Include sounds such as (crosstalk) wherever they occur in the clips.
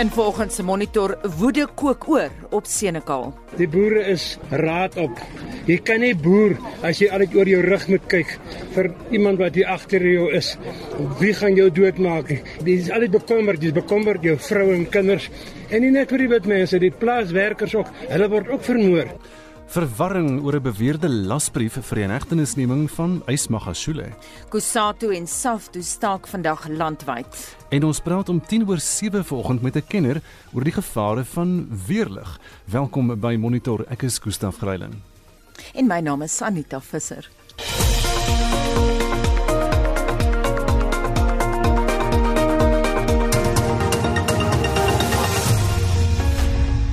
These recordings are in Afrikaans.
En volgens se monitor woede kook oor op Senekal. Die boere is raad op. Jy kan nie boer as jy altyd oor jou rug moet kyk vir iemand wat hier agter jou is. Wie gaan jou doodmaak? Dis altyd bekommerd, dis bekommerd jou vrou en kinders. En nie net vir die wit mense, die plaaswerkers ook. Hulle word ook vermoor. Verwarring oor 'n beweerde lasbrief vir die inhegtenisneming van Ysmagashule. Kusatu en Saftu staak vandag landwyd. En ons praat om 10 oor 7 vanoggend met 'n kenner oor die gevare van weerlig. Welkom by Monitor. Ek is Gustaf Greiling. En my naam is Anita Visser.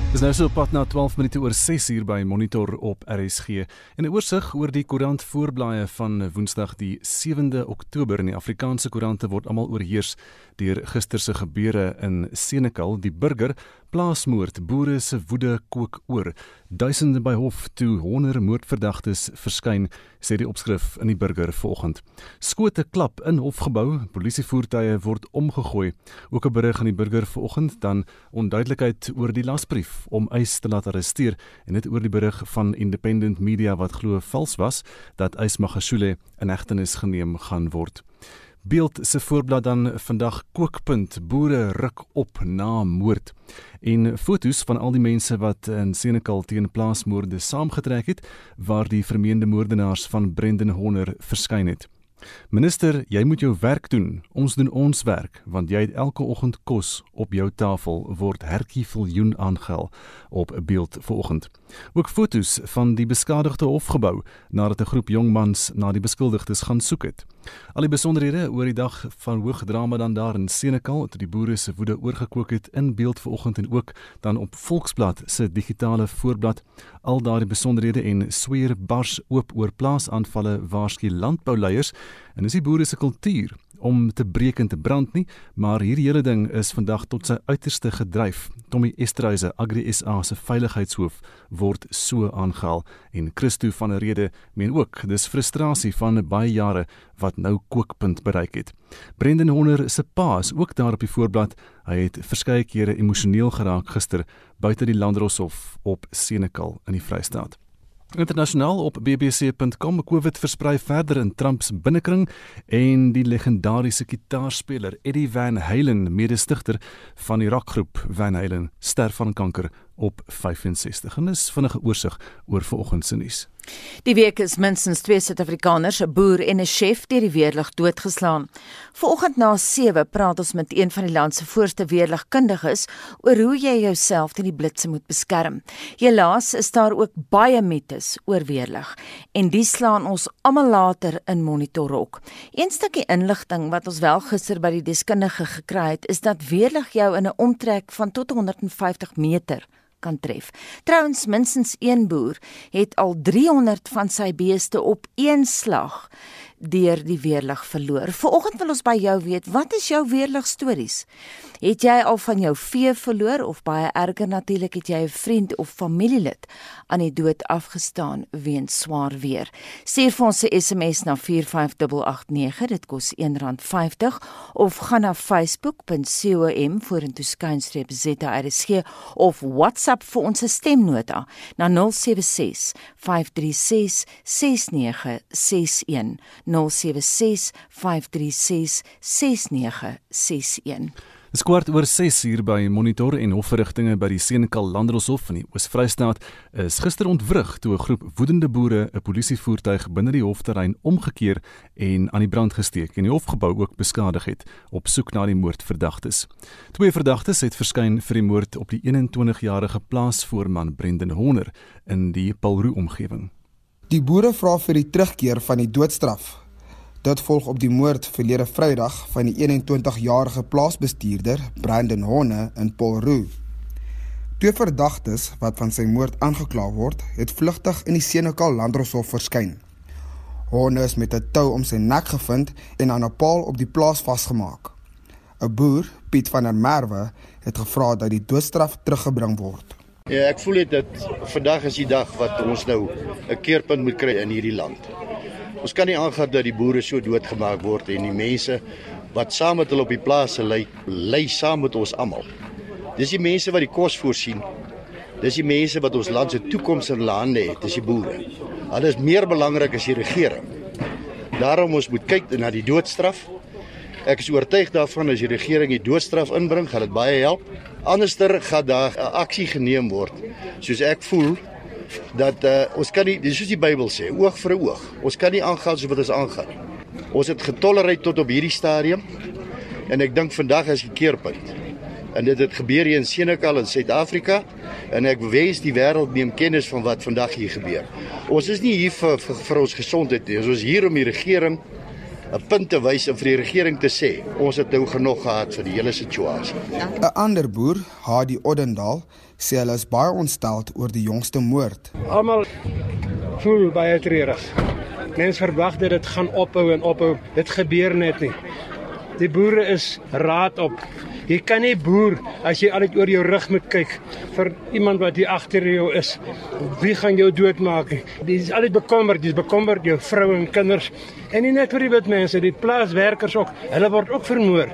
Dis nou so op pad na 12 minute oor 6 uur by Monitor op RSG. En 'n oorsig oor die koerant voorblaaie van Woensdag die 7de Oktober in die Afrikaanse koerante word almal oorheers deur gister se gebeure in Senekal, die burger plaasmoord, boere se woede kook oor. Duisende by hof toe honder moordverdagtes verskyn, sê die opskrif in die burger vanoggend. Skote klap in hofgebou, polisievoertuie word omgegooi. Ook 'n berig in die burger vanoggend dan onduidelikheid oor die lasbrief om eis te laat arresteer en dit oor die berig van Independent Media wat glo vals was dat Eis Magashule in hegtenis geneem gaan word. Beeld se voorblad dan vandag kookpunt boere ruk op na moord en fotos van al die mense wat in Senekal teen plaasmoorde saamgetrek het waar die vermeende moordenaars van Brendan Horner verskyn het. Minister, jy moet jou werk doen. Ons doen ons werk want jy het elke oggend kos op jou tafel word hertjie viljoen aangehel op 'n beeld vanoggend. Ook fotos van die beskadigde hofgebou nadat 'n groep jong mans na die beskuldigdes gaan soek het. Al die besonderhede oor die dag van hoë drama dan daar in Senekal toe die boere se woede oorgekook het in beeld vanoggend en ook dan op Volksblad se digitale voorblad. Al daardie besonderhede en sweer bars oop oor plaasaanvalle waarsku landbouleiers en dis die boere se kultuur om te breek en te brand nie, maar hierdie hele ding is vandag tot sy uiterste gedryf. Tommy Esterhuise, Agri SA se veiligheidshoof, word so aangehaal en Christo van der Rede meen ook dis frustrasie van baie jare wat nou kookpunt bereik het. Brendan Horner se pa is ook daar op die voorblad. Hy het verskeie kere emosioneel geraak gister buite die Landdroshof op Senekal in die Vrystaat. Internasionaal op bbc.com COVID versprei verder in Trump se binnekring en die legendariese kitaarspeler Eddie Van Halen, mede-stigter van die rockgroep Van Halen, sterf van kanker op 65. En dis vinnige oorsig oor vanoggend se nuus. Die week is minstens twee Suid-Afrikaners, 'n boer en 'n chef, deur die weerlig doodgeslaan. Vanoggend na 7 praat ons met een van die land se voorste weerligkundiges oor hoe jy jouself teen die blitse moet beskerm. Helaas is daar ook baie mites oor weerlig en die slaan ons almal later in monitor ook. Een stukkie inligting wat ons wel gister by die deskundige gekry het, is dat weerlig jou in 'n omtrek van tot 150 meter kan tref. Trouwens minstens een boer het al 300 van sy beeste op een slag deur die weerlig verloor. Vanoggend wil ons by jou weet, wat is jou weerlig stories? Het jy al van jou vee verloor of baie erger natuurlik het jy 'n vriend of familielid aan die dood afgestaan weens swaar weer? Stuur vir ons 'n SMS na 45889, dit kos R1.50 of gaan na facebook.com vorentoe skynstreep ZRSG of WhatsApp vir ons stemnota na 076 536 6961 076 536 6961 Dis kwart oor 6 uur by Monitor en hofverrigtinge by die Senekal Landdroshof in die Oos-Vrystaat is gister ontwrig toe 'n groep woedende boere 'n polisievoertuig binne die hofterrein omgekeer en aan die brand gesteek en die hofgebou ook beskadig het op soek na die moordverdagtes. Twee verdagtes het verskyn vir die moord op die 21-jarige plaasvoorman Brendan Horner in die Paulroo omgewing. Die boere vra vir die terugkeer van die doodstraf Dit volg op die moord verlede Vrydag van die 21-jarige plaasbestuurder Brandon Honne in Paulroo. Twee verdagtes wat van sy moord aangekla word, het vlugtig in die Senekal Landdroshof verskyn. Honne is met 'n tou om sy nek gevind en aan 'n paal op die plaas vasgemaak. 'n Boer, Piet van der Merwe, het gevra dat die doodstraf teruggebring word. Ja, ek voel dit dat vandag is die dag wat ons nou 'n keerpunt moet kry in hierdie land. Ons kan nie aangaan dat die boere so doodgemaak word en die mense wat saam met hulle op die plase lê, lê saam met ons almal. Dis die mense wat die kos voorsien. Dis die mense wat ons land se toekoms in hulle hande het, dis die boere. Hulle is meer belangrik as die regering. Daarom ons moet kyk na die doodstraf. Ek is oortuig daarvan as die regering die doodstraf inbring, gaan dit baie help. Anderster gaan daar 'n aksie geneem word. Soos ek voel dat uh, ons kan nie dis soos die Bybel sê, oog vir oog. Ons kan nie aangaan soos wat ons aangaan nie. Ons het getolereer tot op hierdie stadium en ek dink vandag is die keerpunt. En dit het gebeur hier in Senekal in Suid-Afrika en ek wens die wêreld neem kennis van wat vandag hier gebeur. Ons is nie hier vir vir, vir ons gesondheid nie. Ons is hier om die regering 'n punt te wys en vir die regering te sê ons het nou genoeg gehad vir die hele situasie. 'n Ander boer, Hadi Odendaal, sê hulle is baie ontsteld oor die jongste moord. Almal voel baie treurig. Mense verwag dat dit gaan ophou en ophou. Dit gebeur net nie. Die boere is raad op. Jy kan nie boer as jy altyd oor jou rug moet kyk vir iemand wat hier agter jou is. Wie gaan jou doodmaak? Dis is altyd bekommerd, dis bekommerd jou vrou en kinders. En nie net vir die wit mense, die plaaswerkers ook. Hulle word ook vermoor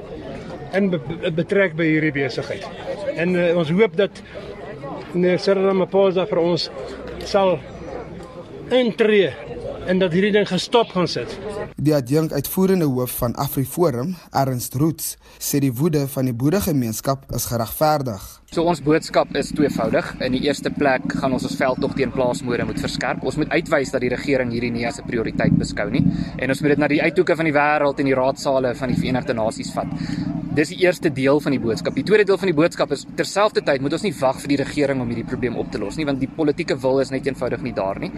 in be betrek by hierdie besigheid. En uh, ons hoop dat Cyril Ramaphosa vir ons sal intree en dat hierdie ding gestop gaan sit. Die adjunk uitvoerende hoof van AfriForum, Ernst Roots, sê die woede van die boeregemeenskap is geregverdig. So ons boodskap is tweevoudig. In die eerste plek gaan ons ons veldtog teen plaasmoorde moet verskerp. Ons moet uitwys dat die regering hierdie nie as 'n prioriteit beskou nie en ons moet dit na die uithoeke van die wêreld en die raadsale van die Verenigde Nasies vat. Dis die eerste deel van die boodskap. Die tweede deel van die boodskap is terselfdertyd moet ons nie wag vir die regering om hierdie probleem op te los nie, want die politieke wil is net eenvoudig nie daar nie.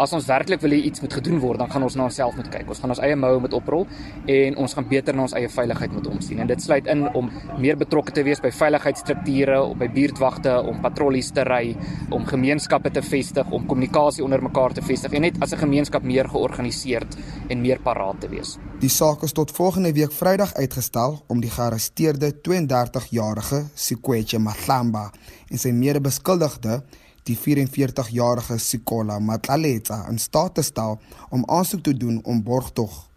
As ons werklik wil hê iets moet gedoen word, dan gaan ons na onsself moet kyk. Ons gaan ons eie moue moet oprol en ons gaan beter na ons eie veiligheid moet omsien. En dit sluit in om meer betrokke te wees by veiligheidsstrukture, by buurtwagte, om patrollies te ry, om gemeenskappe te vestig, om kommunikasie onder mekaar te vestig en net as 'n gemeenskap meer georganiseerd en meer paraat te wees. Die saak is tot volgende week Vrydag uitgestel om die gearresteerde 32-jarige Sikweche Mahlamba en sy mede-beskuldigde, die 44-jarige Sikola Matlaletsa, in staat te stel om aansoek te doen om borgtog.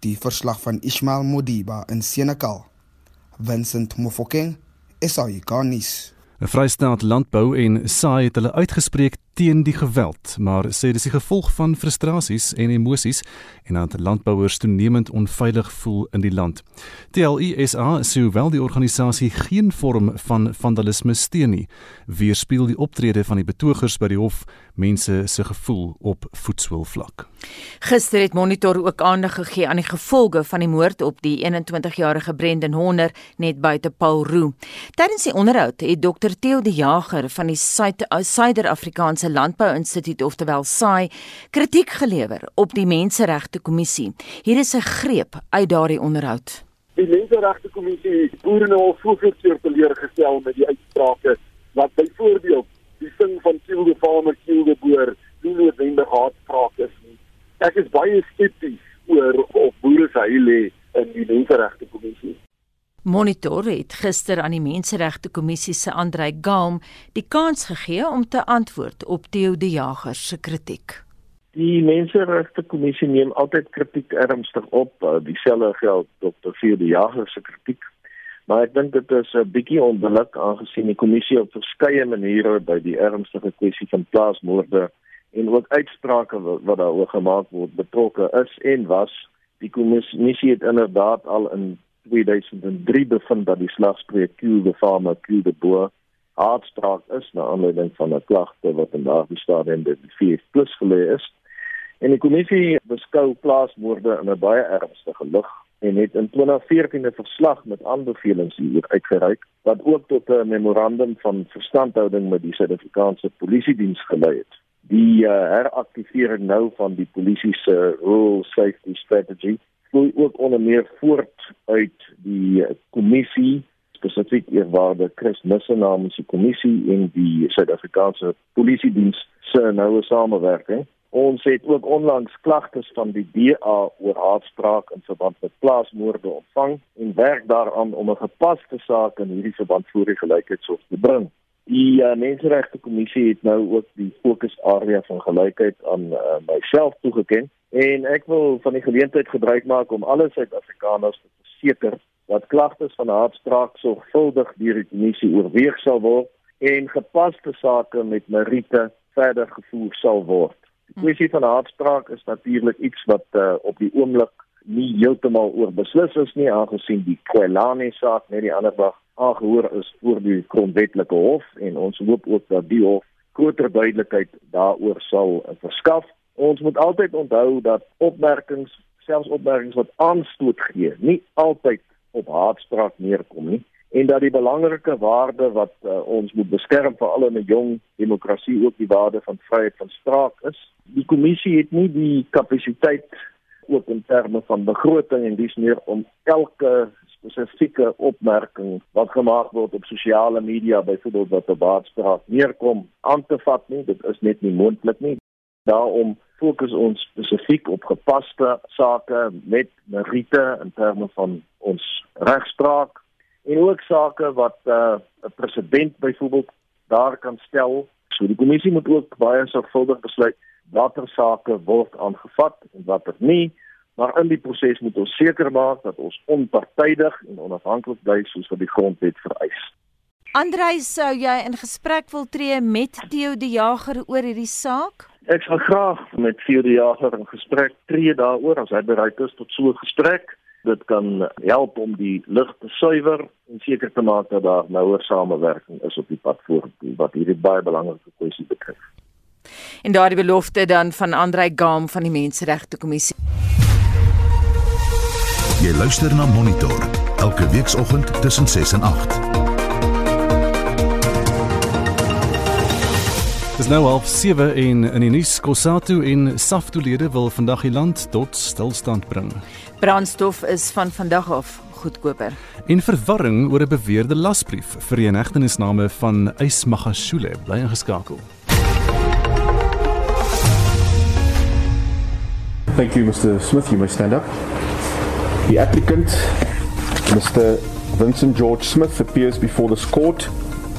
Die verslag van Ismail Modiba in Senekal. Vincent Mofokeng, SAICanis. 'n Vrystaat Landbou en SAI het hulle uitgespreek teen die geweld, maar sê dis die gevolg van frustrasies en emosies en dat landbouers toenemend onveilig voel in die land. TLISA sê hoewel die organisasie geen vorm van vandalisme steun nie, weerspieël die optrede van die betogers by die hof mense se gevoel op voetsoolvlak. Gister het Monitor ook aandag gegee aan die gevolge van die moord op die 21-jarige Brendan Honder net buite Paul Roux. Tydens die onderhoud het Dr Theo de Jager van die Suider-Afrikaanse Landbou Instituut oftewel SAI kritiek gelewer op die Menseregte Kommissie. Hier is 'n greep uit daardie onderhoud. Die Menseregte Kommissie boere nou al soveel keer teleurgestel met die uitsprake wat byvoorbeeld die sing van Kill the Farmer Kill the Boer nie noodwendig haatspraak is nie. Ek is baie skepties oor of boere se heil lê in die Menseregte Kommissie. Monitor het gister aan die Menseregte Kommissie se Andrei Galm die kans gegee om te antwoord op Theo de Jager se kritiek. Die Menseregte Kommissie neem altyd kritiek ernstig op, uh, dieselfde geld Dr. Theo de Jager se kritiek. Maar ek dink dit is 'n bietjie onbillik aangesien die kommissie op verskeie maniere by die ernstige kwessie van plaasmoorde en ook uitsprake wat, wat daaroor gemaak word betrokke is en was. Die kommissie het inderdaad al in 2003 bevind dat die slagspreuk kill the farmer kill the boer hartspraak is na aanleiding van 'n klagte wat in daardie stadium by die plus gelê is. En die kommissie beskou plaasmoorde in 'n baie ernstige lig en het in 2014 'n verslag met aanbevelings hier uitgereik wat ook tot 'n memorandum van verstandhouding met die Suid-Afrikaanse Polisie diens gelei het. Die uh, heraktivering nou van die polisie se rule safety strategy vloei ook onder meer voort uit die kommissie spesifiek eerwaarde Chris Nissen namens die kommissie en die Suid-Afrikaanse Polisie Diens se noue samewerking Ons het ook onlangs klagtes van die DA oor haatspraak in verband met plaasmoorde ontvang en werk daaraan om 'n gepaste saak in hierdie verband voor die gelykheidshof te bring. Die uh, Menseregte Kommissie het nou ook die fokusarea van gelykheid aan uh, myself toegeken en ek wil van die geleentheid gebruik maak om alle Suid-Afrikaners te verseker dat klagtes van haatspraak sorgvuldig deur die kommissie oorweeg sal word en gepaste sake met meriete verder gevoer sal word. Die kwessie van haatspraak is natuurlik iets wat uh, op die oomblik nie heeltemal oor beslis is nie aangesien die Kwelane saak net die ander dag aangehoor is voor die grondwetlike hof en ons hoop ook dat die hof groter duidelikheid daaroor sal uh, verskaf. Ons moet altyd onthou dat opmerkings, selfs opmerkings wat aanstoot gee, nie altyd op haatspraak neerkom nie en dat die belangrike waarde wat uh, ons moet beskerm vir al 'n jong demokrasie ook die waarde van vryheid van spraak is. Die kommissie het nie die kapasiteit ook in terme van begroting en dis meer om elke spesifieke opmerking wat gemaak word op sosiale media byvoorbeeld wat op haatspraak neerkom aan te vat nie. Dit is net nie moontlik nie. Daarom fokus ons spesifiek op gepaste sake met meriete in terme van ons regspraak en ook sake wat uh, 'n uh, president byvoorbeeld daar kan stel. So die kommissie moet ook baie sorgvuldig besluit watter sake word aangevat en watter nie, maar in die proses moet ons seker maak dat ons onpartydig en onafhanklik bly soos wat die grondwet vereis. Andrei, sou jy in gesprek wil tree met Theo die Jager oor hierdie saak? Ek sal graag met Theo die Jager in gesprek tree daaroor as hy bereid is tot so 'n gesprek dit kan help om die lug te suiwer en seker te maak dat daar nouer samewerking is op die pad vorentoe wat hierdie baie belangrike kwessie betref. En daardie belofte dan van Andrei Gam van die Menseregte Kommissie. Jy luister na Monitor elke weekoggend tussen 6 en 8. Dis nou half 7 en in die nuus Kosatu en Saftolede wil vandag die land tot stilstand bring. Brandstof is van vandag af goedkoper. En verwarring oor 'n beweerde lasbrief vir die inhegtenisname van Ysmagashule bly ingeskakel. Thank you Mr Smith, you may stand up. The applicant Mr Vincent George Smith appears before this court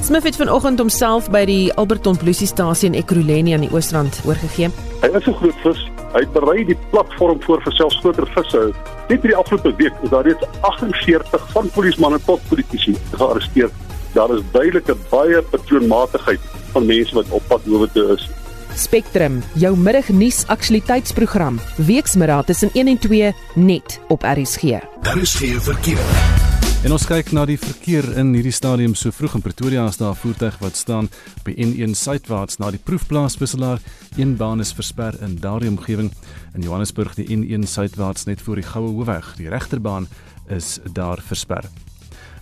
Smith het vanoggend homself by die Alberton polisiestasie in Ekurhuleni aan die Oosrand oorgegee. Hy is 'n groot vis. Hy berei die platform voor vir selfs groter visse. Net hierdie afgelope week is daar reeds 48 van polismanne tot politici gearresteer. Daar is duidelike baie patroonmatigheid van mense wat op pad hoewe toe is. Spectrum, jou middagnuus aktualiteitsprogram, weksmiddag tussen 1 en 2 net op RSG. Daar is geen verkeer. En ons kyk na die verkeer in hierdie stadium so vroeg in Pretoria as daar 'n voertuig wat staan die N1 suidwaarts na die proefplaas wisselaar. Een baan is versper in daardie omgewing. In Johannesburg die N1 suidwaarts net voor die Goue Hoofweg. Die regterbaan is daar versper.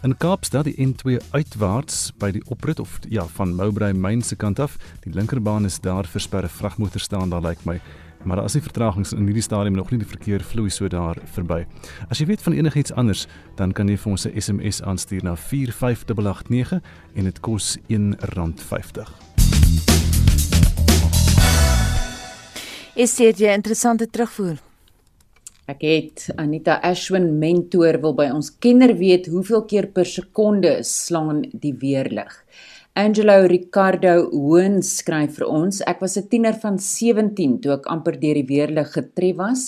In Kaapstad die N2 uitwaarts by die oprit of ja van Mowbray Mine se kant af. Die linkerbaan is daar versper. Vragmotor staan daar lyk like my maar as die vertragings in hierdie stadium nog nie die verkeer vloei so daar verby. As jy weet van enigiets anders, dan kan jy vir ons 'n SMS aanstuur na 45889 en dit kos R1.50. Is dit 'n interessante terugvoer? Ek het Anita Ashwin mentor wil by ons kenner weet hoeveel keer per sekonde slaan die weerlig. Angelo Ricardo Hoon skryf vir ons: Ek was 'n tiener van 17 toe ek amper deur die weerlig getref was.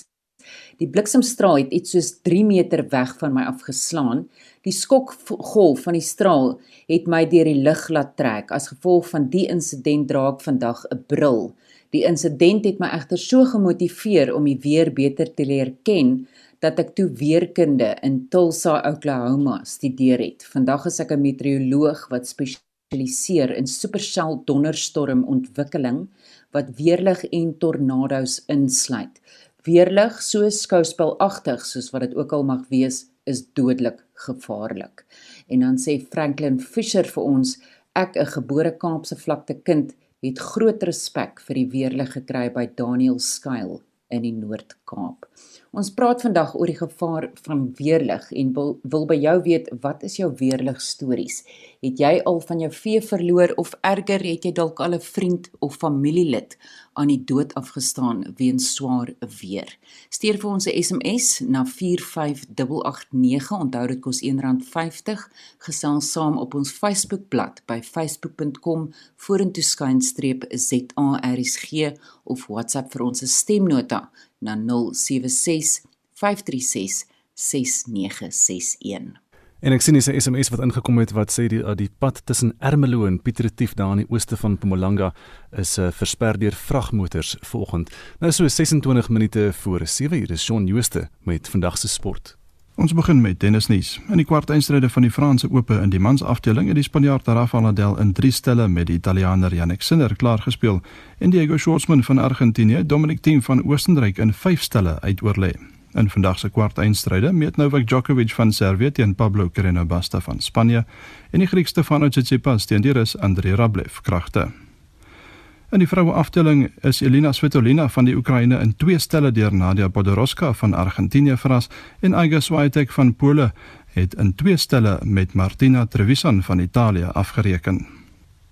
Die bliksemstraal het iets soos 3 meter weg van my afgeslaan. Die skokgolf van die straal het my deur die lug laat trek. As gevolg van die insident dra ek vandag 'n bril. Die insident het my egter so gemotiveer om die weer beter te leer ken dat ek toe weerkunde in Tulsa, Oklahoma studeer het. Vandag is ek 'n meteoroloog wat spesialiseer spesialiseer in supersel donderstorm ontwikkeling wat weerlig en tornado's insluit. Weerlig, so skouspelagtig soos wat dit ook al mag wees, is dodelik gevaarlik. En dan sê Franklin Fisher vir ons, ek 'n gebore Kaapse vlakte kind het groot respek vir die weerlig gekry by Daniel Skuil in die Noord-Kaap. Ons praat vandag oor die gevaar van weerlig en wil, wil by jou weet wat is jou weerlig stories? Het jy al van jou vee verloor of erger het jy dalk al 'n vriend of familielid aan die dood afgestaan weens swaar weer? Stuur vir ons 'n SMS na 45889. Onthou dit kos R1.50. Gesels saam op ons Facebookblad by facebook.com vorentoe skynstreep ZARSG of WhatsApp vir ons stemnota na 076 536 6961. En ek sien dis 'n SMS wat ingekom het wat sê die die pad tussen Ermelo en Piet Retief daar in die ooste van Mpumalanga is uh, versper deur vragmotors vanoggend. Nou so 26 minute voor 7 uur is Shaun Jooste met vandag se sport. Ons begin met tennisnuus. In die kwartfinale van die Franse Ope in die mansafdeling het die Spanjaard Rafael Nadal in 3 stelle met die Italiaaner Jannik Sinner klaar gespeel en Diego Schwartzman van Argentinië Dominic Thiem van Oostenryk in 5 stelle uitoorlê. In vandag se kwartfinale meet Novak Djokovic van Servië teen Pablo Carreño Busta van Spanje en die Griek Stefanos Tsitsipas teen die Rus Andrei Rublev kragte. In die vroue afdeling is Elina Svitolina van die Oekraïne in twee stelle deur Nadia Podoroska van Argentinië verras en Iga Swiatek van Pole het in twee stelle met Martina Trevisan van Italië afgereken.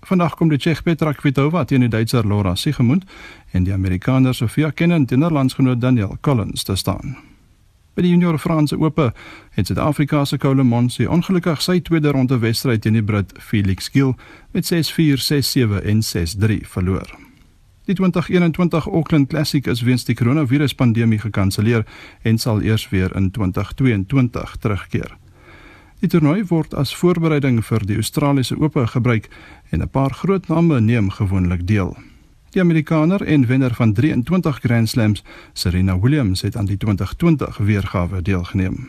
Vandag kom die Tsjech Petra Kvitova teen die Duitser Laura Siegemund en die Amerikaner Sofia Kenin teen haar landsgenoot Daniel Collins te staan. By die Junior Franse Ope het Suid-Afrika se Kole Monsi ongelukkig sy tweede ronde wedstryd teen die Brit Felix Gill met 6-4, 6-7 en 6-3 verloor. Die 2021 Auckland Classic is weens die koronaviruspandemie gekanselleer en sal eers weer in 2022 terugkeer. Die toernooi word as voorbereiding vir die Australiese Ope gebruik en 'n paar groot name neem gewoonlik deel. Die Amerikaner en wenner van 23 Grand Slams, Serena Williams, het aan die 2020 weergawe deelgeneem.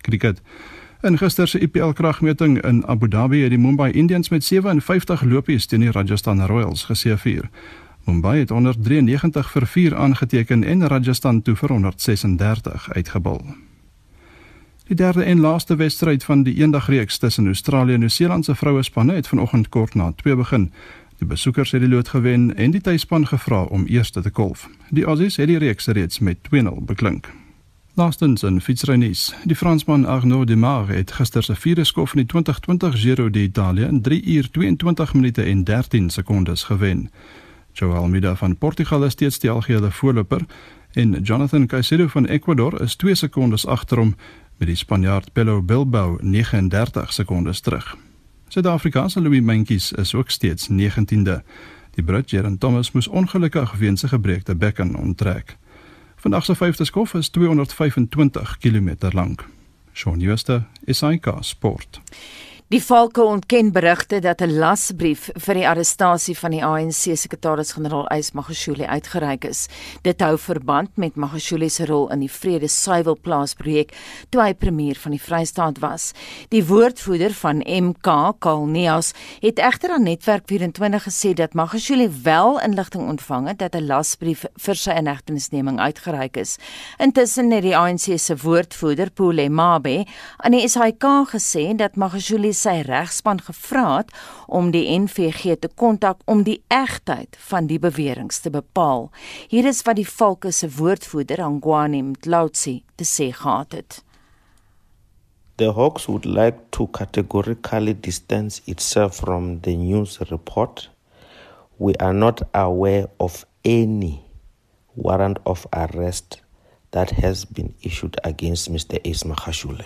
Kriket. In gister se IPL kragmeting in Abu Dhabi het die Mumbai Indians met 57 lopies teen die Rajasthan Royals geseëvier. Mumbai het 193 vir 4 aangeteken en Rajasthan toe vir 136 uitgebal. Die derde en laaste wedstryd van die eendagreeks tussen Australië en Nieu-Seeland se vroue spanne het vanoggend kort na 2 begin. Die besoekers het die lood gewen en die tuisspan gevra om eerste te kolf. Die Aussies het die reeks reeds met 2-0 beklink. Laastens in fietsrynuus. Die Fransman Arnaud Demar het gister se vierde skof in die 2020 Giro d'Italia in 3 uur 22 minute en 13 sekondes gewen. Joao Almeida van Portugal is steeds die algehele voorloper en Jonathan Caicedo van Ecuador is 2 sekondes agter hom met die Spanjaard Pello Bilbao 39 sekondes terug. Suid-Afrikaanse Louis Mentjies is ook steeds 19de. Die Brit Jaren Thomas moes ongelukkig weens 'n gebreekte bekken onttrek. Vandag se vyfde skof is 225 km lank. Shaun Schuster, SAK Sport. Die Valke ontken berigte dat 'n lasbrief vir die arrestasie van die ANC sekretaris-generaal Ys Magashule uitgereik is. Dit hou verband met Magashule se rol in die Vrede Suiwelplaas projek toe hy premier van die Vrystaat was. Die woordvoerder van MK, Kalneas, het egter aan Netwerk 24 gesê dat Magashule wel inligting ontvang het dat 'n lasbrief vir sy inhegtenisneming uitgereik is. Intussen het die ANC se woordvoerder, Pule Mabe, aan die SAK gesê dat Magashule sy regspan gevra het om die NVG te kontak om die egtheid van die beweringe te bepaal. Hier is wat die Valke se woordvoerder Angwani Mtlotsi te sê gehad het. The Hawks would like to categorically distance itself from the news report. We are not aware of any warrant of arrest that has been issued against Mr. Isma Khashule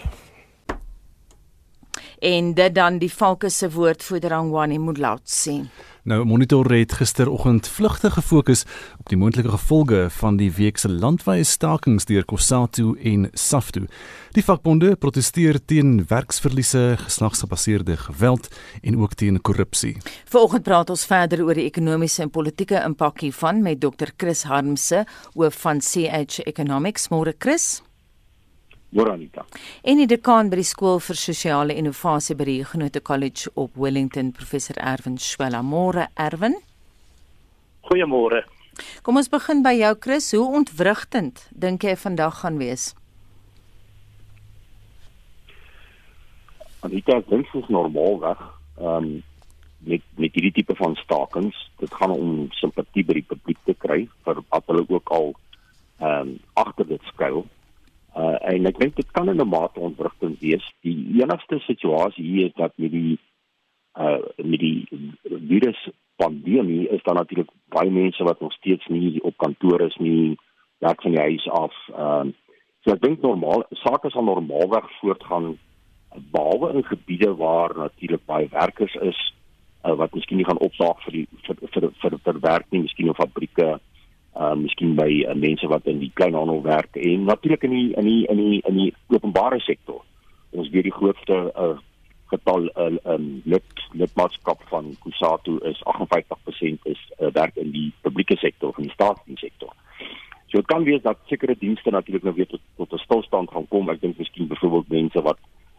en dit dan die Valke se woordvoerder Angwani Mulaut sê. Nou monitor het gisteroggend vlugtig gefokus op die moontlike gevolge van die week se landwyse stakings deur Kosatu en Saftu. Die vakbonde proteseer teen werksverliese, geslagsgebaseerde geweld en ook teen korrupsie. Vanoggend praat ons verder oor die ekonomiese en politieke impak hiervan met Dr. Chris Harmse, hoof van CH Economics. Môre Chris. Moranita. En die dekaan by die skool vir sosiale innovasie by die Genote College op Wellington, professor Erwin Swela. Môre Erwin. Goeiemôre. Kom ons begin by jou Chris. Hoe ontwrigtend dink jy vandag gaan wees? Anita, dit is normaal weg. Ehm um, met met hierdie tipe van stakings, dit gaan om simpatie by die publiek te kry vir wat hulle ook al ehm um, agter dit skuil Uh, en ek dink dit kan in 'n mate ontwrigting wees. Die enigste situasie hier is dat met die uh met die virus pandemie is daar natuurlik baie mense wat nog steeds nie op kantoor is nie, werk van die huis af. Ehm uh, so ek dink normaal sake sal normaalweg voortgaan behalwe in gebiede waar natuurlik baie werkers is uh, wat miskien nie gaan opdaag vir die vir vir, vir, vir werk nie, miskien op fabrieke uh miskien by uh, mense wat in die kleinhandel werk en natuurlik in die in die in die in die openbare sektor. Ons weet die grootste uh getal uh, um lid lidmaatskap van Kusatu is 58% is uh, werk in die publieke sektor of in die staatsdiens sektor. So dit kan wees dat sekere dienste natuurlik nou weer tot tot 'n stilstand gaan kom. Ek dink miskien byvoorbeeld mense wat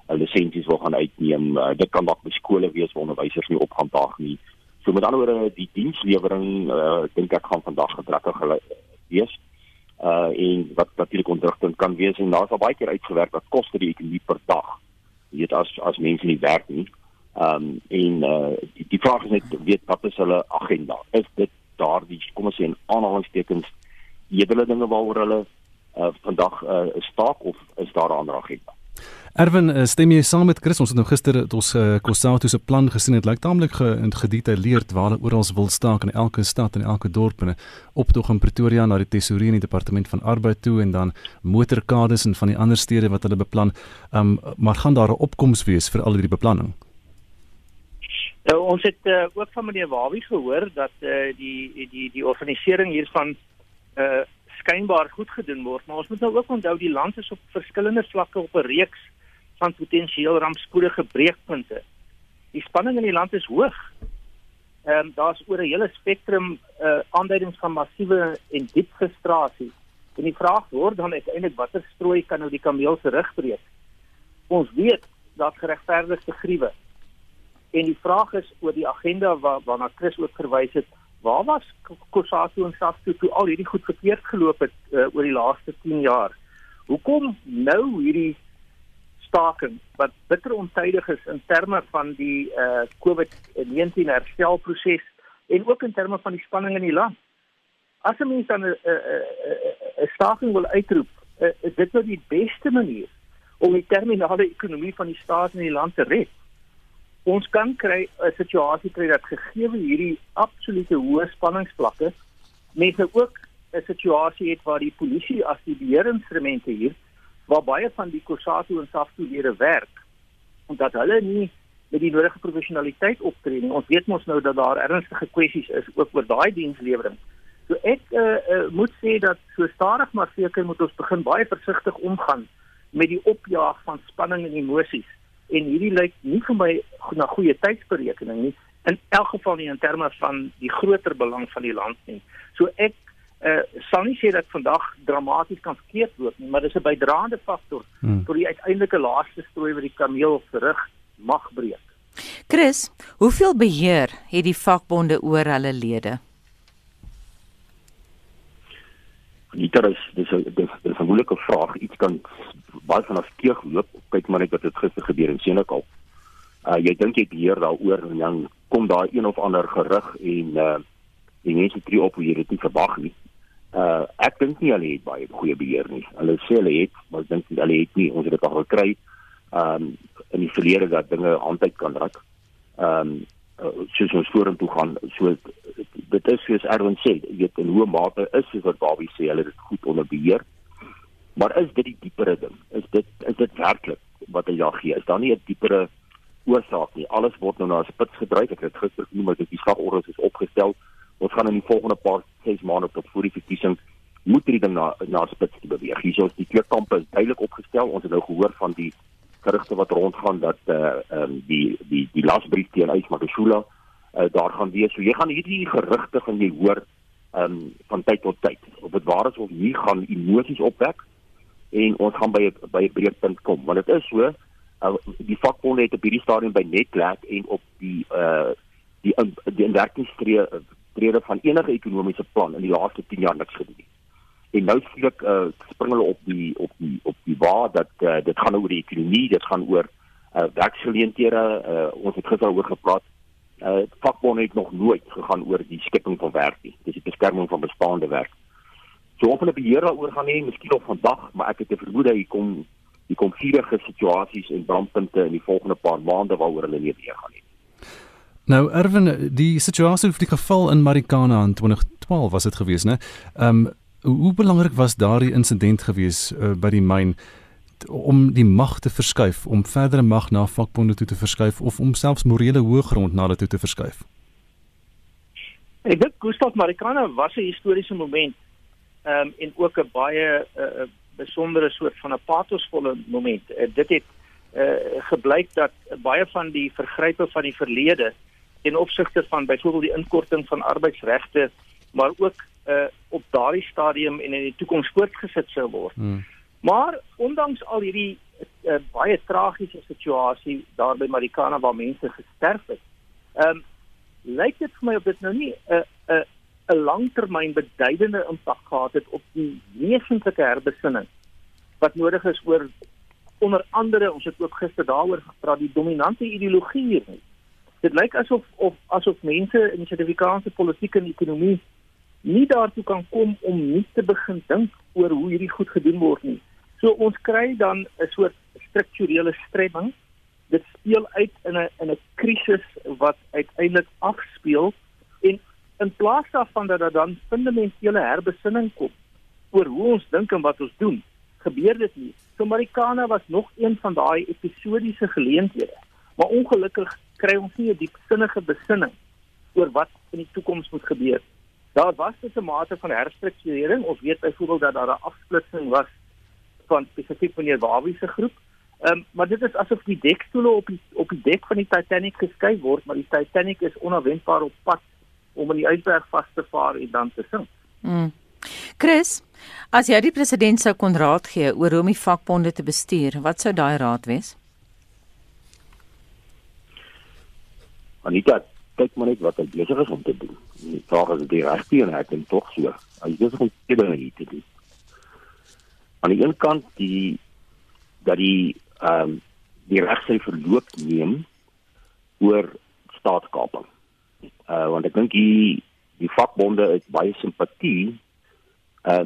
uh, lisensies wil gaan uitneem. Uh, dit kan dalk by skole wees waar onderwysers nie opgaan daag nie. So met ander woorde die dienslewering uh, dink ek gaan vandag gedrekkig wees. Uh en wat natuurlik ontwrigtend kan wees en daar's al baie keer uitgewerk wat koste die ekonomie per dag. Jy weet as as mense nie werk nie. Um en uh die, die vraag is net weet wat is hulle agenda? Is dit daardie kom ons sê in aanhalingstekens edele dinge waaroor hulle uh vandag uh staak of is daar 'n ander agenda? Erwin, eh, stem jy saam met Chris? Ons het nou gister ons uh, Kossatu se plan gesien. Dit lyk taamlik gedetailleerd waar hulle oral wil staak in elke stad en elke dorp en optog in Pretoria na die tesourier in die departement van arbeid toe en dan motorkades en van die ander stede wat hulle beplan. Um maar gaan daar 'n opkoms wees vir al hierdie beplanning? Nou ons het uh, ook van meneer Wawie gehoor dat uh, die die die organisering hiervan uh skynbaar goed gedoen word, maar ons moet nou ook onthou die land is op verskillende vlakke op 'n reeks van potensieel rampspoedige breekpunte. Die spanning in die land is hoog. Ehm um, daar's oor 'n hele spektrum uh aanduidings van massiewe en diep frustrasie. En die vraag word dan uiteindelik watter strooi kan nou die kameel se rug breek? Ons weet dat geregverdigde gruwe. En die vraag is oor die agenda wa waarna Chris ook verwys het. Waar was Kossatu en SAFTU toe al hierdie goed verkeerd geloop het uh, oor die laaste 10 jaar? Hoekom nou hierdie staking wat bitter ontydig is in terme van die uh COVID-19 herstelproses en ook in terme van die spanning in die land. As 'n mens dan 'n 'n staking wil uitroep, uh, is dit nou die beste manier om die terminale ekonomie van die staat en die land te red. Ons kan kry 'n situasie kry dat gegee hierdie absolute hoë spanningsvlakke mense ook 'n situasie het waar die polisie as die beheerinstrumente hier waar baie van die Kossatu en Saftu lede werk omdat hulle nie met die nodige professionaliteit optree nie. Ons weet mos nou dat daar ernstige kwessies is ook oor daai dienslewering. So ek uh, uh, moet sê dat so stadig maar seker moet ons begin baie versigtig omgaan met die opjaag van spanning en emosies en hierdie lyk nie vir my na goeie tydsberekening nie in elk geval nie in terme van die groter belang van die land nie. So ek uh sal nie sê dat vandag dramaties kan verkeerd loop nie, maar dis 'n bydraende faktor hmm. tot die uiteindelike laaste strooi wat die kameel terug mag breek. Chris, hoeveel beheer het die vakbonde oor hulle lede? Dit is dis 'n dis 'n moeilike vraag. Iets kan baie van afkeer loop. Kyk maar net wat het gister gebeur in Senekal. Uh jy dink jy beheer daaroor en dan kom daar een of ander gerug en uh die mense tree op hoe jy dit nie verwag nie. Uh ek dink nie hulle het baie goeie beheer nie. Hulle sê hulle het, maar ek dink hulle het nie. Ons het dit al gekry um in die verlede dat dinge aantyd kan raak. Um uh, soos ons vorentoe gaan, so dit is soos Erwin sê, weet in hoe mate is soos wat Bobby sê, hulle het dit goed onder beheer. Maar is dit die diepere ding? Is dit is dit werklik wat hulle gee? Is daar nie 'n diepere oorsaak nie? Alles word nou na 'n spits gedryf. Ek het gister genoem dat die slagorders is opgestel ons gaan in die volgende paar 6 maande tot voor die verkiesing moet hierdie ding na na spits te beweeg. Hier is die kleurkampe duidelik opgestel. Ons het nou gehoor van die gerugte wat rondgaan dat eh uh, ehm um, die die die lasbrief teen Ys Magashula uh, daar gaan wees. So jy gaan hierdie gerugte van jy hoor ehm um, van tyd tot tyd. Of dit waar is of nie gaan emosies opwek en ons gaan by by 'n breekpunt kom. Want dit is so uh, die vakbonde het op hierdie stadium by Netlek en op die uh, die die inwerkingstree trede van enige ekonomiese plan in die laaste 10 jaar niks gedoen nie. En nou skielik uh, spring hulle op die op die op die waar dat uh, dit gaan oor die ekonomie, dit gaan oor uh, werksgeleenthede. Uh, ons het gister oor gepraat. Uh, vakbonde het nog nooit gegaan oor die skepping van werk nie. Dis die beskerming van bestaande werk. So of hulle beheer daaroor gaan hê, miskien op vandag, maar ek het 'n vermoede hier kom die konflikte situasies en brandpunte in die volgende paar maande waaroor hulle nie weer gaan nie. Nou Erwin, die situasie of die geval in Marikana in 2012 was dit gewees, né? Ehm um, hoe belangrik was daardie insident gewees uh, by die myn om die mag te verskuif, om verdere mag na vakbonde toe te verskuif of om selfs morele hoëgrond na hulle toe te verskuif? Ek dink Gustav Marikana was 'n historiese moment ehm um, en ook 'n baie uh, besondere soort van 'n patosvolle moment. Uh, dit het uh, gebleik dat baie van die vergrype van die verlede ten opsigte van byvoorbeeld die inkorting van arbeidsregte maar ook uh, op daardie stadium en in die toekoms voortgesit sou word. Hmm. Maar ondanks al hierdie uh, baie tragiese situasie daar by Marikana waar mense gesterf het, ehm um, lyk dit vir my of dit nou nie 'n 'n 'n langtermyn beduidende impak gehad het op die wesentlike herbesinning wat nodig is oor onder andere ons het ook gister daaroor gepraat die dominante ideologie hier. Dit lyk asof of asof mense in die Suid-Afrikaanse politiek en ekonomie nie daartoe kan kom om nie te begin dink oor hoe hierdie goed gedoen word nie. So ons kry dan 'n soort strukturele stremming. Dit speel uit in 'n in 'n krisis wat uiteindelik afspeel in plaas daarvan dat daar dan fundamentele herbesinning kom oor hoe ons dink en wat ons doen, gebeur dit nie. So Marikana was nog een van daai episodiese geleenthede. Maar ongelukkig kry ons nie 'n diepsinnige besinning oor wat in die toekoms moet gebeur. Daar was 'n mate van herstrukturering. Ons weet byvoorbeeld dat daar 'n afsplitsing was van spesifiek meneer Wawie se groep. Ehm um, maar dit is asof die dekstoele op die op die dek van die Titanic geskuif word, maar die Titanic is onverwendbaar op pad om in die ysberg vas te vaar en dan te sink. Mm. Chris, as jy die president sou kon raad gee oor hoe om die vakbonde te bestuur, wat sou daai raad wees? Anita, kyk maar net wat hy besig is om te doen. Die vraag is die regte en hy kan tog so. Hy is besig om te doen hier te doen. Aan die een kant die dat die ehm um, die regse verloop neem oor staatskaping. Uh want ek dink die die vakbonde het baie simpatie uh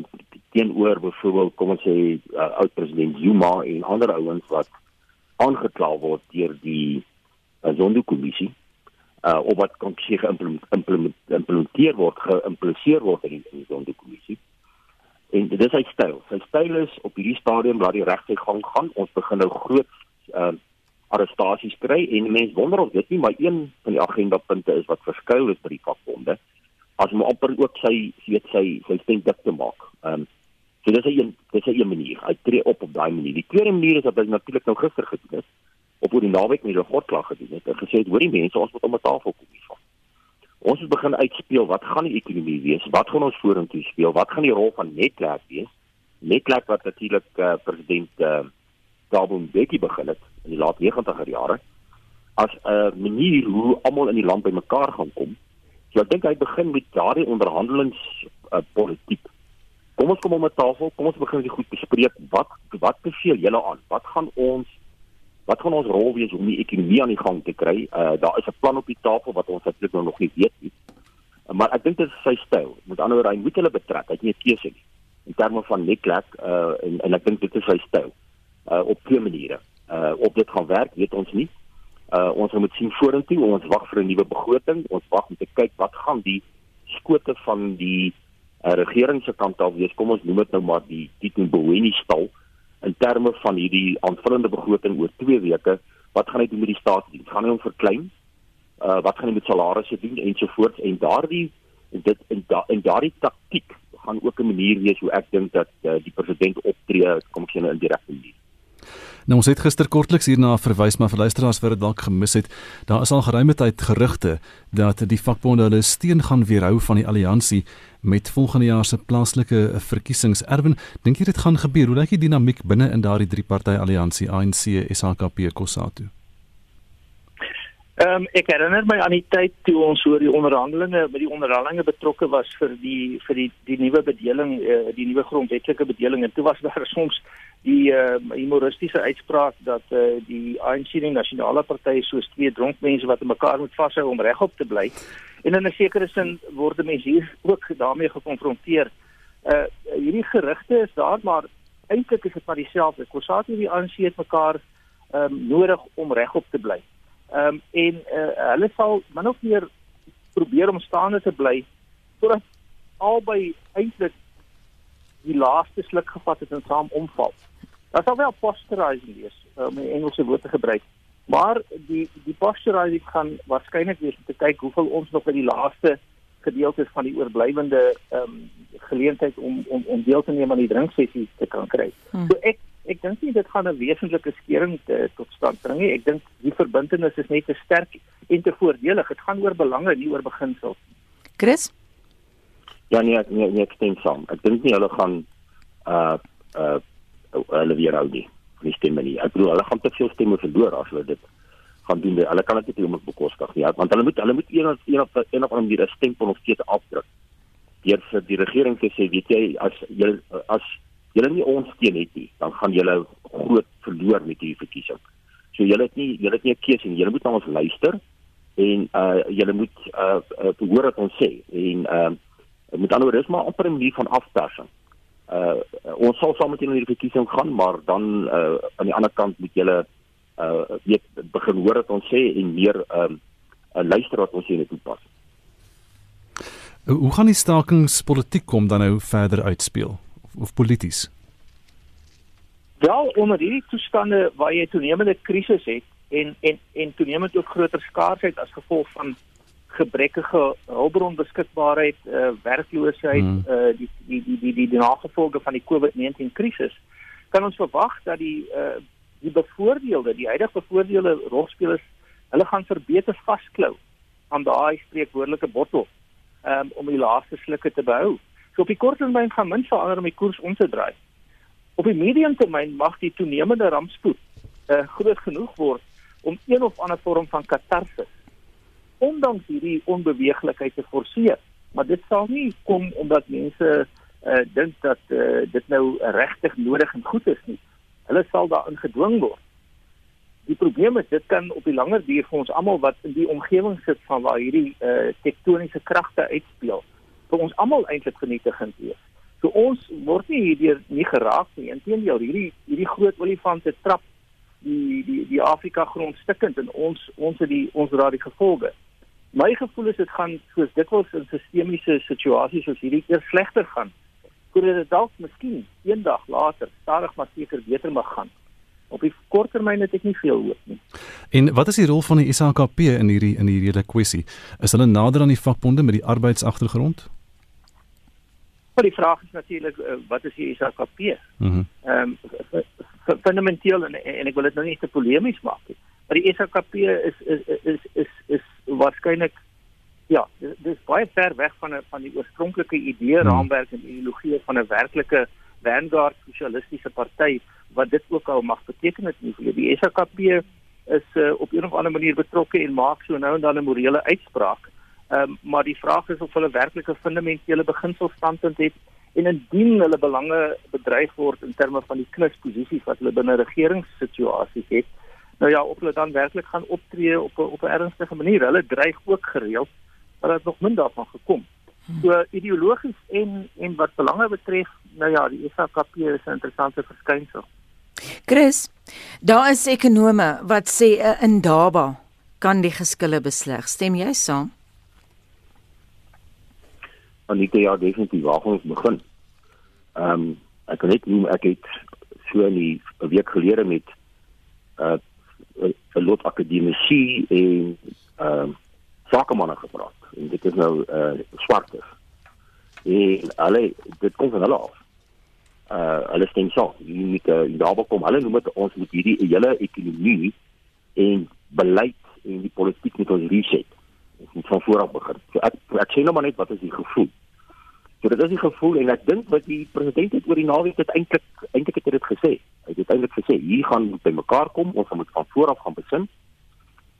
teenoor byvoorbeeld kom ons sê uh, oud president Zuma en ander ouens wat aangekla word deur die uh, Zondo-kommissie uh of wat kon sê geïmplementeer word geïmpliseer word in die, die Zondo-kommissie. En dit is sy styl. Sy styl is op hierdie stadium laat die regte gang gaan. Ons begin nou groot uh arrestasies kry en mense wonder of dit nie maar een van die agenda punte is wat verskuil is by die vakbonde as om amper ook sy weet sy sy stem dik te maak. Ehm um, so dis 'n dis 'n manier. Hy tree op op daai manier. Die tweede manier is dat hy natuurlik nou gister gedoen het op oor die naweek met 'n godklag gedoen het. Hy gesê het hoor die mense ons moet om 'n tafel kom hiervan. Ons moet begin uitspeel wat gaan die ekonomie wees? Wat gaan ons vorentoe speel? Wat gaan die rol van netwerk wees? Netwerk wat natuurlik uh, president uh, Thabo Mbeki begin het in die laat 90er jare as 'n uh, manier hoe almal in die land bymekaar gaan kom So ek dink hy begin met daardie onderhandelings uh, politiek. Kom ons kom om 'n tafel, kom ons begin die goed bespreek. Wat wat beveel julle aan? Wat gaan ons wat gaan ons rol wees om die ekonomie aan die gang te kry? Uh daar is 'n plan op die tafel wat ons eintlik nou nog nie weet nie. Uh, maar ek dink dit is sy styl. Met ander woorde, hy moet hulle betrek. Hy het nie 'n keuse nie. In terme van netwerk uh en en ek dink dit is sy styl. Uh op twee maniere. Uh op dit gaan werk, weet ons nie. Uh ons moet sien vorentoe, ons wag vir 'n nuwe begroting, ons wag om te kyk wat gaan die skote van die uh, regering se kant af wees. Kom ons noem dit nou maar die Tito Mboweni stal in terme van hierdie aanvullende begroting oor 2 weke. Wat gaan hy doen met die staatsdiens? Gaan hy hom verklein? Uh wat gaan hy met salarisse doen ensovoorts en daardie dit en da, en daardie taktik gaan ook 'n manier wees hoe ek dink dat uh, die president optree kom ek sê nou in die manier. Nou ons het gister kortliks hierna verwys maar vir luisteraars wat dit dalk gemis het. Daar is al geruime tyd gerugte dat die vakbonde hulle steun gaan weerhou van die alliansie met volgende jaar se plaaslike verkiesings. Erwin, dink jy dit gaan gebeur? Hoe lyk die dinamiek binne in daardie drie party alliansie ANC, SHKP, COSATU? Ehm um, ek herinner my aan die tyd toe ons oor die onderhandelinge by die onderhandelinge betrokke was vir die vir die die nuwe bedeling uh, die nuwe grondwetlike bedeling en toe was daar soms die uh, humoristiese uitspraak dat uh, die ANC die nasionale party soos twee dronk mense wat mekaar moet vashou om regop te bly en in 'n sekere sin word mense hier ook daarmee gekonfronteer. Uh hierdie gerugte is daar maar eintlik is dit maar dieselfde. Kossatu en die ANC het mekaar ehm um, nodig om regop te bly. Ehm um, en uh, hulle sal min of meer probeer om staande te bly totdat albei eintlik die laaste sluk gevat het en saam omval. Dit sal wel posturizing wees om um, Engelse woord te gebruik. Maar die die posturizing gaan waarskynlik wees om te kyk hoeveel ons nog by die laaste gedeeltes van die oorblywende ehm um, geleentheid om om om deel te neem aan die drinksessie te kan kry. Hmm. So ek ek dink nie dit gaan 'n wesentlike skering te, tot stand bring nie. Ek dink die verbintenis is net te sterk en te voordelig. Dit gaan oor belange, nie oor beginsels. Chris? Ja nee, nee, nee ek stem saam. Ek dink nie hulle gaan uh uh hulle weer hou nie. Nie stemme nie. Ek bedoel hulle gaan te veel stemme verloor as hulle dit gaan doen. Hulle kan dit nie om bekostig nie. Want hulle moet hulle moet een of een of een of ander manier 'n stempel nog steeds afdruk. Deur vir die regering te sê, weet jy, as jy as julle nie ons steun het nie, dan gaan julle groot verloor met hierdie verkiesing. So julle het nie julle het nie 'n keuse nie. Julle moet na ons luister en uh julle moet uh, uh hoor wat ons sê en uh met ander woorde is maar amper 'n manier van afpersing. Uh ons sal saam met julle in die verkiesing gaan, maar dan uh aan die ander kant moet julle uh weet begin hoor wat ons sê en meer um uh, luister wat ons sê en dit pas. Hoe gaan die stakingspolitiek kom dan nou verder uitspeel of, of polities? Wel, onder hierdie toestande waar jy toenemende krisis het en en en toenemend ook groter skaarsheid as gevolg van gebrekkige hulpbronbeskikbaarheid, uh, werkloosheid, hmm. uh, die, die die die die die nagevolge van die COVID-19 krisis, kan ons verwag dat die uh, die bevoordeelde, die huidige bevoordeelde rolspelers, hulle gaan verbeter vasklou aan daai spreekwoordelike bottel um, om die laaste slukke te behou. So op die kort termyn gaan min verander om die koers om te draai. Op die medium termyn mag die toenemende rampspoed uh, groot genoeg word om een of ander vorm van katarsis ondanks hierdie onbeweeglikheid te forceer. Maar dit sal nie kom omdat mense uh, dink dat uh, dit nou regtig nodig en goed is nie. Hulle sal daarin gedwing word. Die probleem is dit kan op die langer duur vir ons almal wat in die omgewing sit van waar hierdie uh, tektoniese kragte uitspeel, vir ons almal eintlik vernietigend wees. So ons word nie hierdeur nie geraak nie. Inteendeel, hierdie hierdie groot olifante trap die die die Afrika grond stikkend en ons ons het die ons dra die gevolge my gevoel is dit gaan soos dikwels in sistemiese situasies soos hierdie eers slegter gaan voordat dit dalk miskien eendag later stadig maar seker beter mag gaan op die kort termyn het ek nie veel hoop nie en wat is die rol van die SAKP in hierdie in hierdie hele kwessie is hulle nader aan die vakbonde met die arbeidsagtergrond Maar die vraag is natuurlik uh, wat is die SAKP? Mhm. Mm ehm um, fundamenteel en, en ek wil dit nou nie te polemies maak nie. Maar die SAKP is is is is is waarskynlik ja, dis baie ver weg van 'n van die oorspronklike idee hmm. raamwerk en ideologie van 'n werklike vanguard sosialistiese party wat dit ook al mag beteken het nie die SAKP is uh, op 'n of ander manier betrokke en maak so nou en dan 'n morele uitspraak. Ehm um, maar die vraag is of hulle werklike fundamentele beginselstandpunt het en indien hulle belange bedreig word in terme van die knusposisies wat hulle binne regeringssituasies het nou ja, of hulle dan werklik gaan optree op 'n op 'n ernstige manier. Hulle dreig ook gereeld, maar dit nog min daarvan gekom. So ideologies en en wat belange betref, nou ja, die SAKP is 'n interessante verskynsel. Chris, daar is ekonome wat sê 'n indaba kan die geskille besleg. Stem jy saam? Anita, ja, definitief. Waar ons begin? Ehm um, ek kan net noem ek het so 'n week gelede met uh 'n lot akademici en ehm uh, sakemanne gepraat. En dit is nou eh uh, swartes. En hulle dit kom van hulle af. Uh hulle stem so, jy moet uh, daarby kom. Hulle noem dit ons moet hierdie hele ekonomie en beleid en die politiek moet ons reset. Ons moet van voor af begin. So ek ek sê nou maar net wat is die gevoel? So dit is die gevoel en ek dink wat die president het oor die naweek het eintlik eintlik het hy dit gesê. Hy het eintlik gesê hier gaan by mekaar kom, ons moet van voor af gaan besin.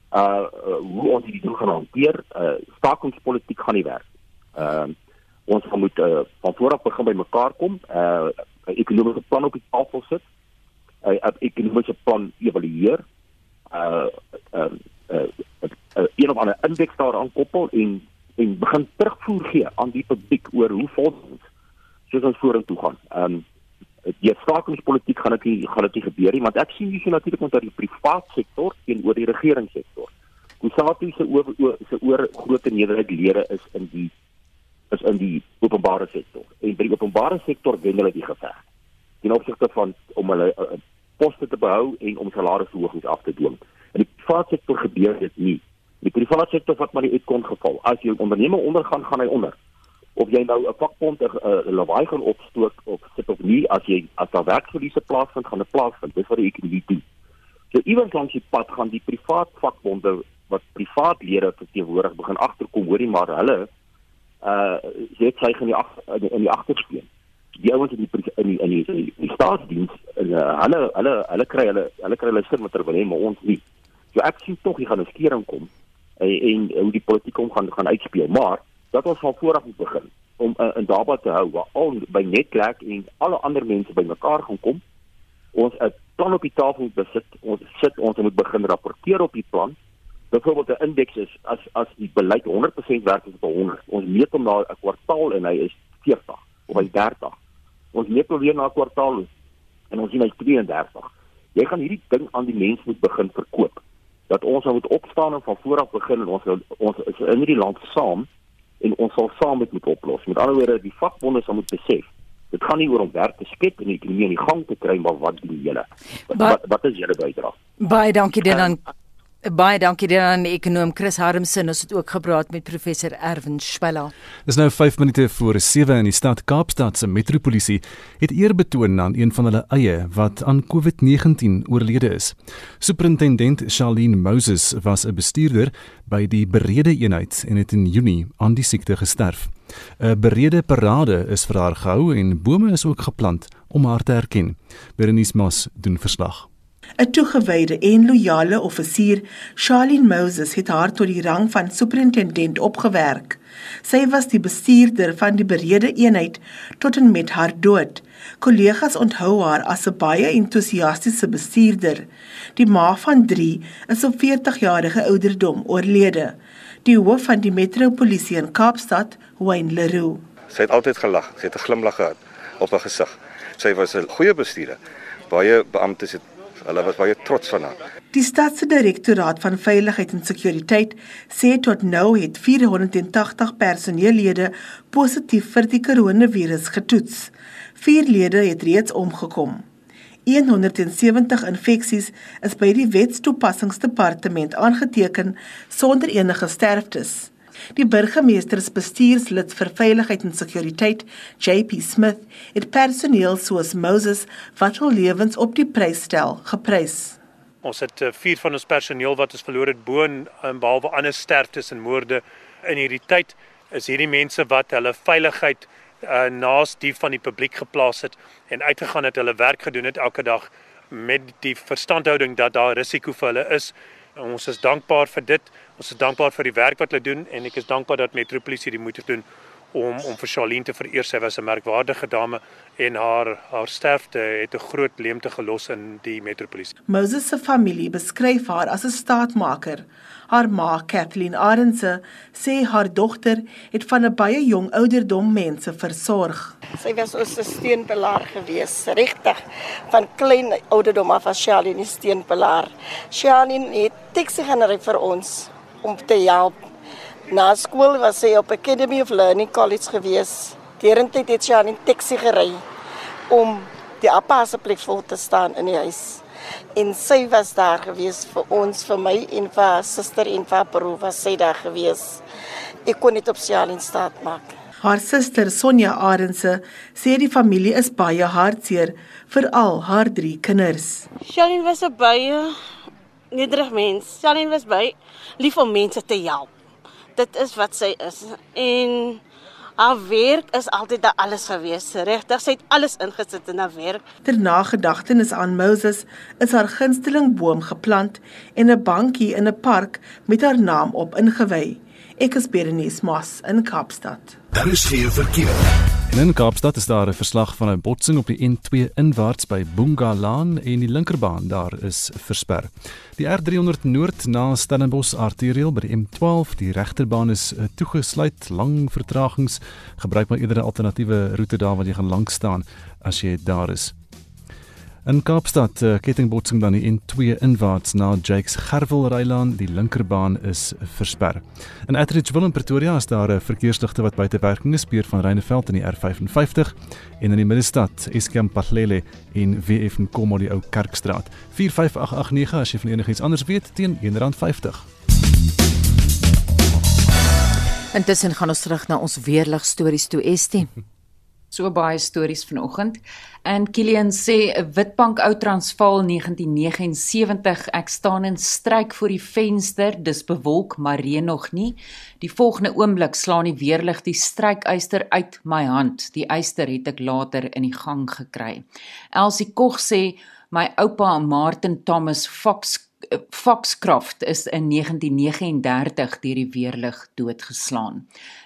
Uh, uh hoe ons hierdie ding gaan hanteer, uh stakingspolitiek gaan nie werk. Uh ons moet uh, van voor af begin by mekaar kom, uh 'n ekonomiese plan op die tafel sit. 'n uh, ekonomiese plan evalueer. Uh uh, uh, uh, uh een of ander indeks daaraan koppel en en begin terugvoer gee aan die publiek oor hoe fonds soos ons vorentoe gaan. Ehm um, die stakingspolitiek gaan dit nie gaan dit nie gebeur nie want ek sien hier natuurlik met die private sektor teenoor die regeringssektor. Kusatu se oor se oor groot nederheidslede is in die is in die openbare sektor. En by die openbare sektor wen hulle die geveg. Ten opsigte van om hulle uh, poste te behou en om salarisverhogings af te dwing. In die private sektor gebeur dit nie. Die private sektor wat maar die uitkom geval. As 'n onderneming ondergaan, gaan hy onder of jy nou 'n vakbond 'n lawaai gaan opstook of sit of nie as jy as daar werkverliese plaasvind gaan 'n plaasvind dis wat die ekonomie doen. So iewers langs die pad gaan die privaat vakbonde wat privaat lede verteenwoordig begin agterkom hoorie maar hulle uh jy sê gaan die in die agterspieël. Die ouens in die in die in die, in die, die staatsdiens uh, hulle hulle hulle kry hulle hulle kry hulle sin met ter wil hê maar ons nie. So ek sien tog jy gaan 'n skering kom en, en hoe die politiek om gaan gaan uitspeel maar dat ons van vooraf moet begin om uh, in Daba te hou waar al by Netcrack en alle ander mense bymekaar gaan kom. Ons 'n plan op die tafel moet besit. Ons sit ons moet begin rapporteer op die plan. Byvoorbeeld 'n indeks is as as die beleid 100% werk is op 100. Ons meet hom na 'n kwartaal en hy is 40 of hy 30. Ons meet weer na 'n kwartaal en ons sien hy 32. Jy gaan hierdie ding aan die mense moet begin verkoop. Dat ons moet opstaan en van vooraf begin en ons ons is in hierdie land saam en ons sal saam met moet oplos. Met ander woorde, die vakbonde sal moet besef dit gaan nie oor om werk te skep en die ekonomie in die gang te kry maar wat doen julle? Wat, wat wat is julle bydrae? Baie dankie dan. Baie dankie aan die ekonom Chris Harmsen. Ons het ook gepraat met professor Erwin Schwella. Dis nou 5 minute voor 7 in die stad Kaapstad se metropolisie het eer betoon aan een van hulle eie wat aan COVID-19 oorlede is. Superintendent Charlene Moses was 'n bestuurder by die berede eenheid en het in Junie aan die siekte gesterf. 'n Berede parade is vir haar gehou en bome is ook geplant om haar te herken. Berenice Mas doen verslag. 'n Toegewyde en loyale offisier, Charlene Moses het haar tot die rang van superintendent opgewerk. Sy was die bestuurder van die berede eenheid tot en met haar dood. Kollegas onthou haar as 'n baie entoesiastiese bestuurder. Die ma van 3 is op 40-jarige ouderdom oorlede. Die hoof van die metropolisie in Kaapstad, Wayne Leroux. Sy het altyd gelag, sy het 'n glimlag gehad op haar gesig. Sy was 'n goeie bestuurder. Baie beamptes het Hulle was baie trots van haar. Die stad se direktoraat van veiligheid en sekuriteit sê tot nou het 480 personeellede positief vir die koronavirus getoets. Vier lede het reeds omgekom. 170 infeksies is by die wetstoepassingsdepartement aangeteken sonder enige sterftes. Die burgemeestersbestuurslid vir veiligheid en sekuriteit, JP Smith, het personeel soos Moses wat hul lewens op die prys stel, geprys. Ons het uh, vier van ons personeel wat ons verloor het boon en behalwe ander sterftes en moorde in hierdie tyd is hierdie mense wat hulle veiligheid uh, naas die van die publiek geplaas het en uitgegaan het hulle werk gedoen het elke dag met die verstandhouding dat daar risiko vir hulle is. En ons is dankbaar vir dit. Ons is dankbaar vir die werk wat hulle doen en ek is dankbaar dat Metropolisie die moeite doen om om vir Charlene te vereer. Sy was 'n merkwaardige dame en haar haar sterfte het 'n groot leemte gelos in die Metropolisie. Moses se familie beskryf haar as 'n staatmaker. Haar ma, Kathleen Arendse, sê haar dogter het van 'n baie jong ouderdom mense versorg. Sy was ons steunpilaar gewees, regtig. Van klein ouderdom af as Charlene steunpilaar. Charlene het teksie genereer vir ons om te help. Na skool was sy op Academy of Learning College gewees. Derentyd het sy aan 'n taxi gery om die appa se plek vol te staan in die huis. En sy was daar gewees vir ons, vir my en vir haar suster en vir haar broer was sy daar gewees. Ek kon net op sy al in staat maak. Haar suster Sonja Arendse sê die familie is baie hartseer vir al haar drie kinders. Shalin was 'n baie nederig mens. Shalin was baie lief om mense te help. Dit is wat sy is. En haar werk is altyd daar alles gewees. Regtig, sy het alles ingesit in haar werk. Ter nagedagtenis aan Moses is haar gunsteling boom geplant en 'n bankie in 'n park met haar naam op ingewy. Ek is Berenice Moss in Kaapstad. Daar is geen verkeer. En in Kaapstad is daar 'n verslag van 'n botsing op die N2 inwaarts by Boongalaan en die linkerbaan daar is versper. Die R300 Noord na Stellenbosch arterieel by die M12, die regterbaan is eh, toegesluit, lang vertragings. Gebruik maar eerder 'n alternatiewe roete daar waar jy gaan lank staan as jy daar is. In Kaapstad uh, kettingbotsing dan in twee inwaarts na Jakes Gerwel Rylaan, die linkerbaan is versper. In Atteridgeville in Pretoria is daar 'n verkeersligte wat buite werking is, speer van Reineveld in die R55 en in die middestad Eskom Patlele in WF Nkomo die ou Kerkstraat. 45889 as jy van enigiets anders weet teen R1.50. Intussen gaan ons terug na ons weerlig stories toe Estie. (laughs) So baie stories vanoggend. En Kilian sê 'n Witbank ou Transvaal 1979, ek staan en stryk voor die venster, dis bewolk maar reën nog nie. Die volgende oomblik slaan die weerlig die strykyster uit my hand. Die yster het ek later in die gang gekry. Elsie Kog sê my oupa Martin Thomas Fox Foxcroft is in 1939 deur die weerlig doodgeslaan.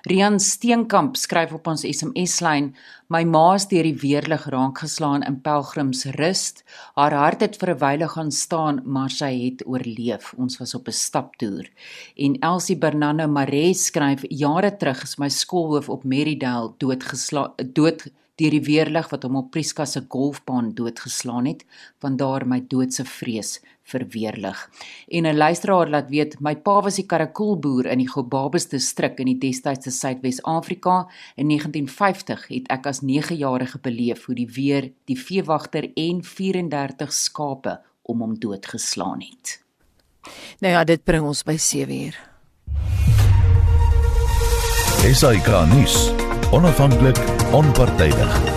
Rian Steenkamp skryf op ons SMS-lyn: My ma is deur die weerlig raak geslaan in Pelgrimsrust. Haar hart het vir 'n wyle gaan staan, maar sy het oorleef. Ons was op 'n staptoer. En Elsie Bernardo Maree skryf: Jare terug is my skoolhoof op Merridale doodgeslaan dood deur die weerlig wat hom op Priska se golfbaan doodgeslaan het. Van daar my doodse vrees verweerlig. En 'n luisteraar laat weet, my pa was die karakoolboer in die Gobabes distrik in die destydse Suidwes-Afrika. In 1950 het ek as 9-jarige beleef hoe die weer die veewagter en 34 skape om hom doodgeslaan het. Nou ja, dit bring ons by 7uur. SAK nuus. Onafhanklik, onpartydig.